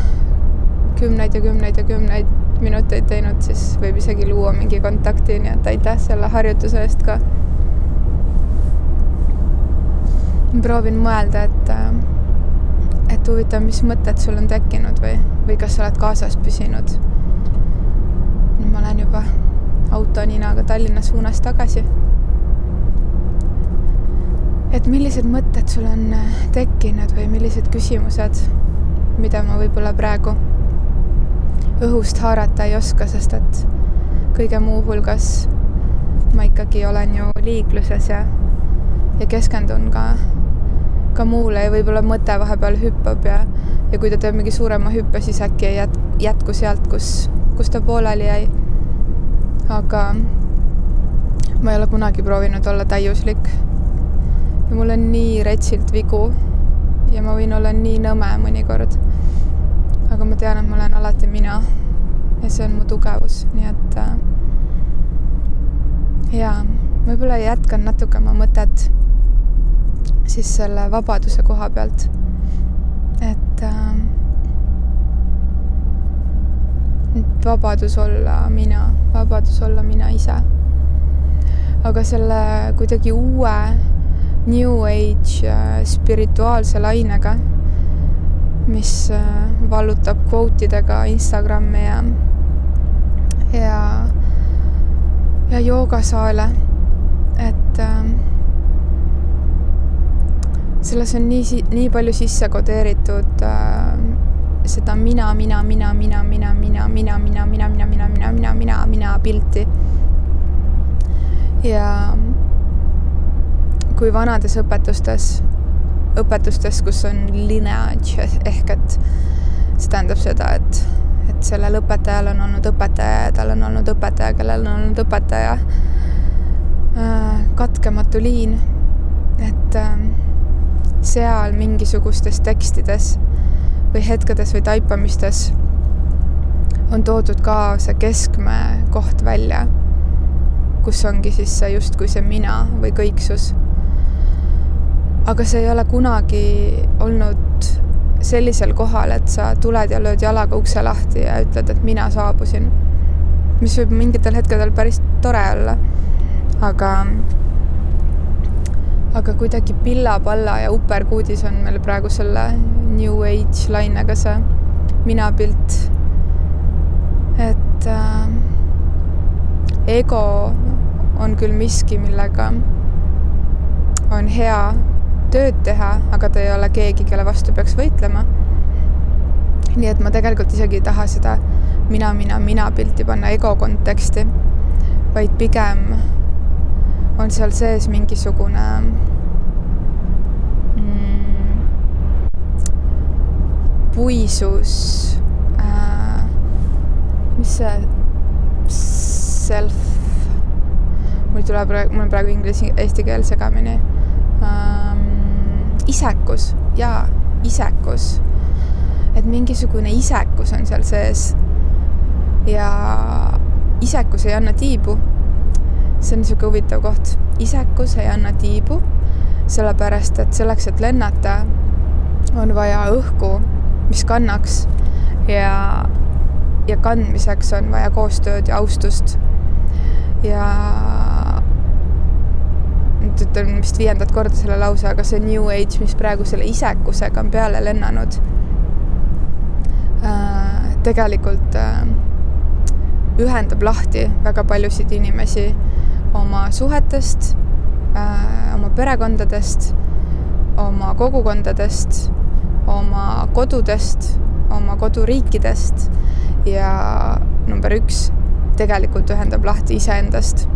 kümneid ja kümneid ja kümneid minuteid teinud, siis võib isegi luua mingi kontakti, nii et aitäh selle harjutuse eest ka. proovin mõelda, et, äh, et huvitav, mis mõtted sul on tekkinud või, või kas sa oled kaasas püsinud. nüüd ma lähen juba autoninaga Tallinna suunas tagasi. et millised mõtted sul on äh, tekkinud või millised küsimused, mida ma võib-olla praegu õhust haarata ei oska, sest et kõige muu hulgas ma ikkagi olen ju liikluses ja, ja keskendun ka, ka muule ja võib-olla mõte vahepeal hüppab ja, ja kui ta teeb mingi suurema hüppe, siis äkki ei jät-, jätku sealt, kus, kus ta pooleli jäi. aga ma ei ole kunagi proovinud olla täiuslik. ja mul on nii retsilt vigu ja ma võin olla nii nõme mõnikord aga ma tean, et ma olen alati mina ja see on mu tugevus, nii et äh, jaa, võib-olla jätkan natuke oma mõtet siis selle vabaduse koha pealt. et äh, et vabadus olla mina, vabadus olla mina ise. aga selle kuidagi uue New Age äh, spirituaalse lainega mis äh, vallutab kvooti idega Instagrami ja, ja, ja joogasaale, et äh, selles on nii, nii palju sisse kodeeritud äh, seda mina, mina, mina, mina, mina, mina, mina, mina, mina, mina, mina, mina, mina, mina, mina pilti. ja kui vanades õpetustes õpetustes, kus on lineage ehk et see tähendab seda, et, et sellel õpetajal on olnud õpetaja ja tal on olnud õpetaja, kellel on olnud õpetaja äh,. katkematu liin, et äh, seal mingisugustes tekstides või hetkedes või taipamistes on toodud ka see keskme koht välja, kus ongi siis see justkui see mina või kõiksus. Aga see ei ole kunagi olnud sellisel kohal, et sa tuled ja lööd jalaga ukse lahti ja ütled, et mina saabusin. mis võib mingitel hetkedel päris tore olla. aga, aga kuidagi pilla-palla ja uperkuudis on meil praegu selle New Age lainega see minapilt. et äh, ego on küll miski, millega on hea tööd teha, aga ta ei ole keegi, kelle vastu peaks võitlema. nii et ma tegelikult isegi ei taha seda mina, mina, mina pilti panna ego konteksti, vaid pigem on seal sees mingisugune mm, puisus äh,, mis see self, mul tuleb mul on praegu inglise, eesti keel segamini isekus, jaa, isekus. et mingisugune isekus on seal sees. ja isekus ei anna tiibu. see on niisugune huvitav koht. isekus ei anna tiibu, sellepärast et selleks, et lennata, on vaja õhku, mis kannaks ja, ja kandmiseks on vaja koostööd ja austust. ja nüüd ütlen vist viiendat korda selle lause, aga see New Age, mis praegu selle isekusega on peale lennanud, äh, tegelikult äh, ühendab lahti väga paljusid inimesi oma suhetest, äh, oma perekondadest, oma kogukondadest, oma kodudest, oma koduriikidest ja number üks, tegelikult ühendab lahti iseendast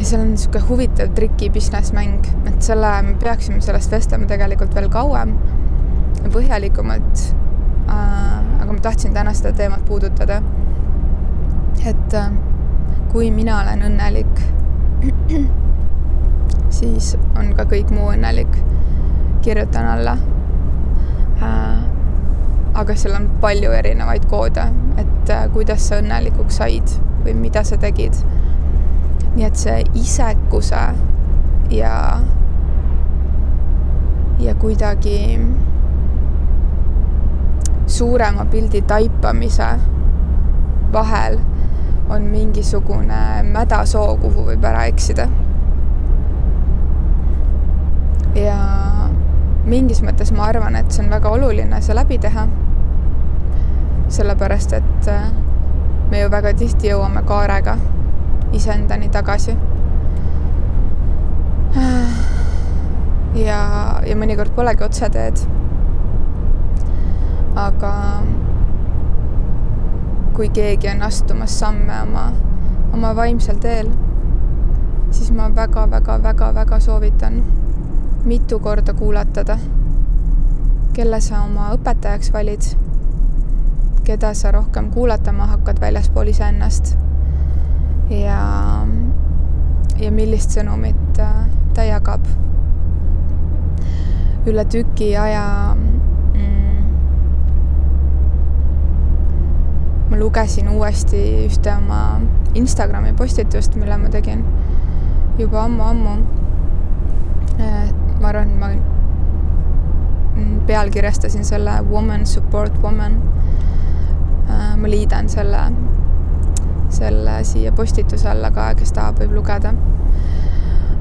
ja seal on niisugune huvitav triki business mäng, et selle, me peaksime sellest vestlema tegelikult veel kauem ja põhjalikumalt äh,. aga ma tahtsin täna seda teemat puudutada. et äh, kui mina olen õnnelik, [clears throat] siis on ka kõik muu õnnelik. kirjutan alla äh,. aga seal on palju erinevaid koode, et äh, kuidas sa õnnelikuks said või mida sa tegid nii et see isekuse ja, ja kuidagi suurema pildi taipamise vahel on mingisugune mädasoo, kuhu võib ära eksida. ja mingis mõttes ma arvan, et see on väga oluline see läbi teha. sellepärast, et me ju väga tihti jõuame kaarega iseendani tagasi. ja, ja mõnikord polegi otseteed. aga kui keegi on astumas samme oma, oma vaimsel teel, siis ma väga-väga-väga-väga soovitan mitu korda kuulatada, kelle sa oma õpetajaks valid, keda sa rohkem kuulatama hakkad väljaspool iseennast ja, ja millist sõnumit äh, ta jagab. üle tüki aja mm, ma lugesin uuesti ühte oma Instagrami postitust, mille ma tegin juba ammu-ammu. Äh, ma arvan, ma mm, pealkirjastasin selle Woman Support Woman. Äh, ma liidan selle selle siia postituse alla ka, kes tahab, võib lugeda.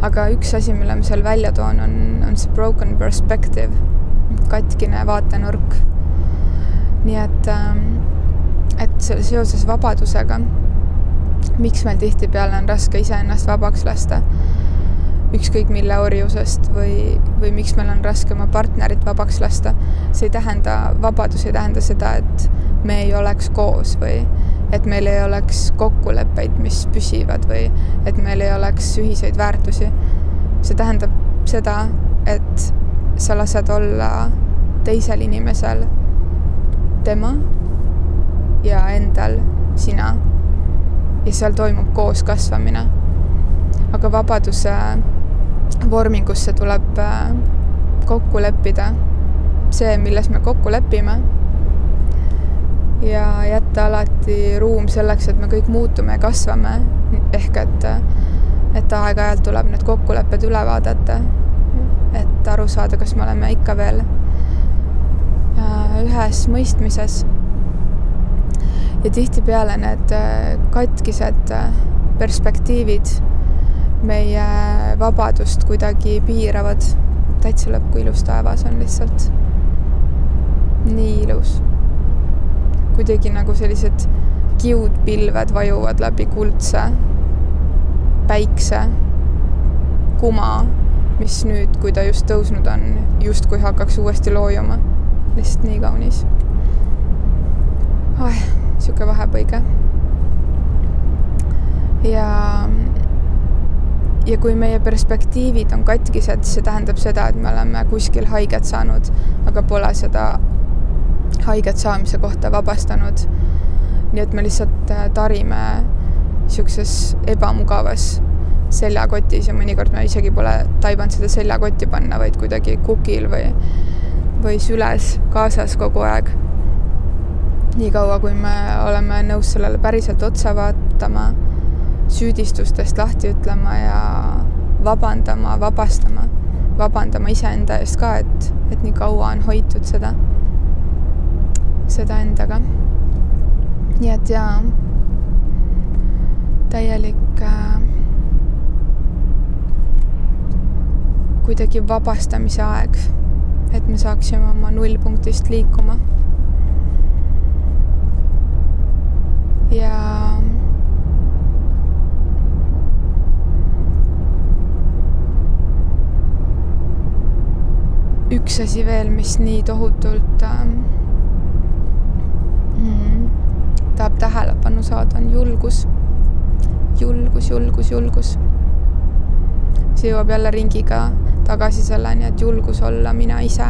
aga üks asi, mille ma seal välja toon, on, on see broken perspective, katkine vaatenurk. nii et, ähm, et seoses vabadusega, miks meil tihtipeale on raske iseennast vabaks lasta, ükskõik mille orjusest või, või miks meil on raske oma partnerit vabaks lasta, see ei tähenda, vabadus ei tähenda seda, et me ei oleks koos või et meil ei oleks kokkuleppeid, mis püsivad või et meil ei oleks ühiseid väärtusi. see tähendab seda, et sa lased olla teisel inimesel tema ja endal sina. ja seal toimub koos kasvamine. aga vabaduse vormingusse tuleb äh, kokku leppida see, milles me kokku lepime ja jätta alati ruum selleks, et me kõik muutume ja kasvame. ehk et, et aeg-ajalt tuleb need kokkulepped üle vaadata. et aru saada, kas me oleme ikka veel äh, ühes mõistmises. ja tihtipeale need äh, katkised äh, perspektiivid meie vabadust kuidagi piiravad. täitsa lõpp, kui ilus taevas on lihtsalt. nii ilus kuidagi nagu sellised kiudpilved vajuvad läbi kuldse päikse kuma, mis nüüd, kui ta just tõusnud on, justkui hakkaks uuesti loojuma. lihtsalt nii kaunis oh,. sihuke vahepõige. ja, ja kui meie perspektiivid on katkised, siis see tähendab seda, et me oleme kuskil haiget saanud, aga pole seda haiget saamise kohta vabastanud. nii et me lihtsalt äh, tarime niisuguses ebamugavas seljakotis ja mõnikord me isegi pole taibanud seda seljakotti panna, vaid kuidagi kukil või, või süles kaasas kogu aeg. niikaua, kui me oleme nõus sellele päriselt otsa vaatama, süüdistustest lahti ütlema ja vabandama, vabastama, vabandama iseenda eest ka, et, et nii kaua on hoitud seda seda endaga. nii et jaa, täielik äh, kuidagi vabastamise aeg, et me saaksime oma nullpunktist liikuma. ja üks asi veel, mis nii tohutult äh, tahab tähelepanu saada, on julgus. julgus, julgus, julgus. see jõuab jälle ringiga tagasi selleni, et julgus olla mina ise.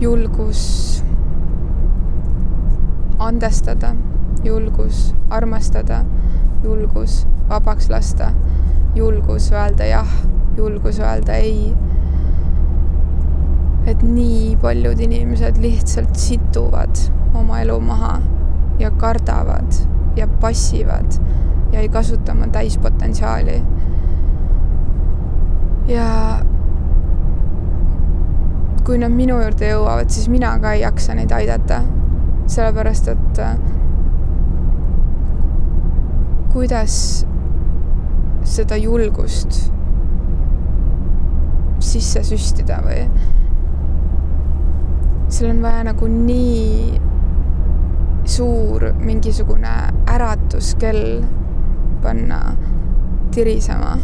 julgus andestada, julgus armastada, julgus vabaks lasta, julgus öelda jah, julgus öelda ei et nii paljud inimesed lihtsalt situvad oma elu maha ja kardavad ja passivad ja ei kasuta oma täispotentsiaali. ja kui nad minu juurde jõuavad, siis mina ka ei jaksa neid aidata, sellepärast et äh, kuidas seda julgust sisse süstida või seal on vaja nagu nii suur mingisugune äratuskell panna tirisema,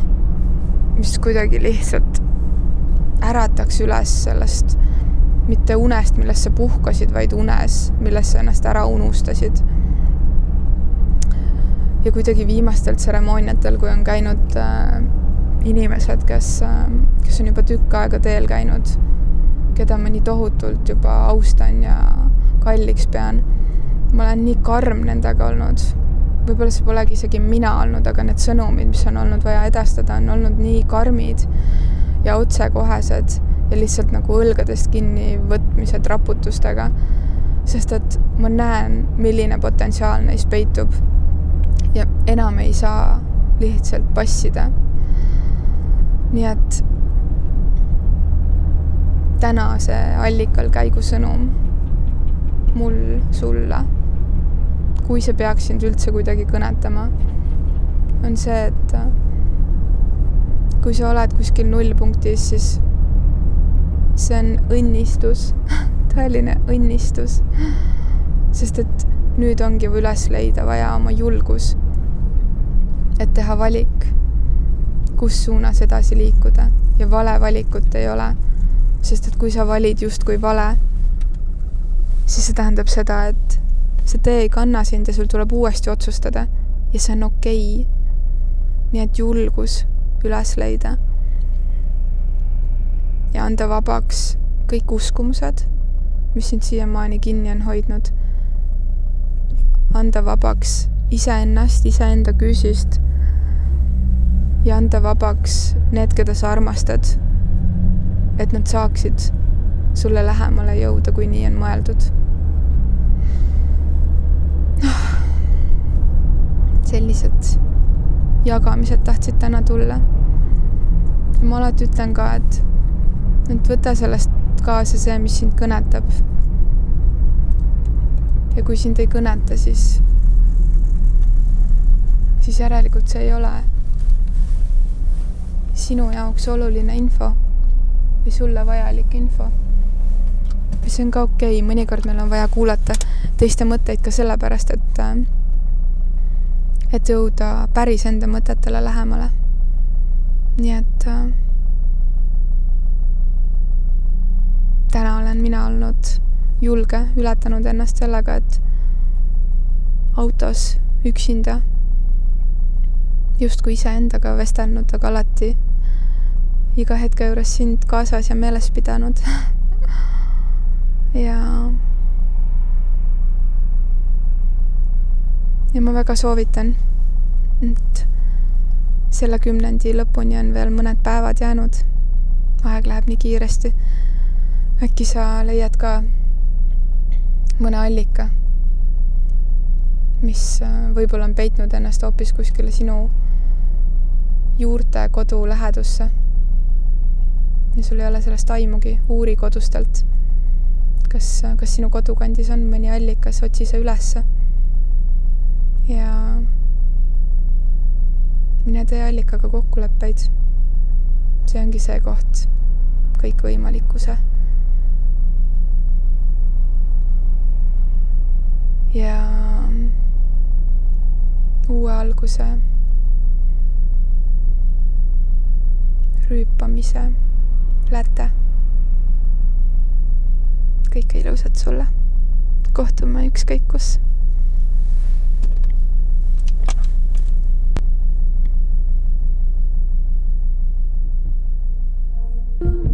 mis kuidagi lihtsalt ärataks üles sellest mitte unest, milles sa puhkasid, vaid unes, milles sa ennast ära unustasid. ja kuidagi viimastel tseremooniatel, kui on käinud äh, inimesed, kes äh,, kes on juba tükk aega teel käinud keda ma nii tohutult juba austan ja kalliks pean. ma olen nii karm nendega olnud. võib-olla see polegi isegi mina olnud, aga need sõnumid, mis on olnud vaja edastada, on olnud nii karmid ja otsekohesed ja lihtsalt nagu õlgadest kinnivõtmised raputustega. sest et ma näen, milline potentsiaal neis peitub. ja enam ei saa lihtsalt passida. nii et tänase allikal käigu sõnum mul sulle, kui see peaks sind üldse kuidagi kõnetama, on see, et kui sa oled kuskil nullpunktis, siis see on õnnistus, [laughs] tõeline õnnistus. sest et nüüd ongi üles leida vaja oma julgus, et teha valik, kus suunas edasi liikuda ja vale valikut ei ole sest et kui sa valid justkui vale, siis see tähendab seda, et see tee ei kanna sind ja sul tuleb uuesti otsustada. Ja see on okei. Okay.. nii et julgus üles leida. Ja anda vabaks kõik uskumused, mis sind siiamaani kinni on hoidnud. anda vabaks iseennast, iseenda küüsist ja anda vabaks need, keda sa armastad et nad saaksid sulle lähemale jõuda, kui nii on mõeldud. sellised jagamised tahtsid täna tulla. ja ma alati ütlen ka, et, et võta sellest kaasa see, mis sind kõnetab. ja kui sind ei kõneta, siis, siis järelikult see ei ole sinu jaoks oluline info või sulle vajalik info. see on ka okei okay., mõnikord meil on vaja kuulata teiste mõtteid ka sellepärast, et et jõuda päris enda mõtetele lähemale. nii et täna olen mina olnud julge, ületanud ennast sellega, et autos üksinda justkui iseendaga vestelnud, aga alati iga hetke juures sind kaasas ja meeles pidanud [laughs] ja ja ma väga soovitan, et selle kümnendi lõpuni on veel mõned päevad jäänud. aeg läheb nii kiiresti. äkki sa leiad ka mõne allika, mis äh, võib-olla on peitnud ennast hoopis kuskile sinu juurte kodu lähedusse ja sul ei ole sellest aimugi, uuri kodustelt. kas, kas sinu kodukandis on mõni allikas, otsi see ülesse. ja mine tee allikaga kokkuleppeid. see ongi see koht kõikvõimalikkuse ja uue alguse rüüpamise plata. kõike ilusat sulle. kohtume ükskõik kus thank you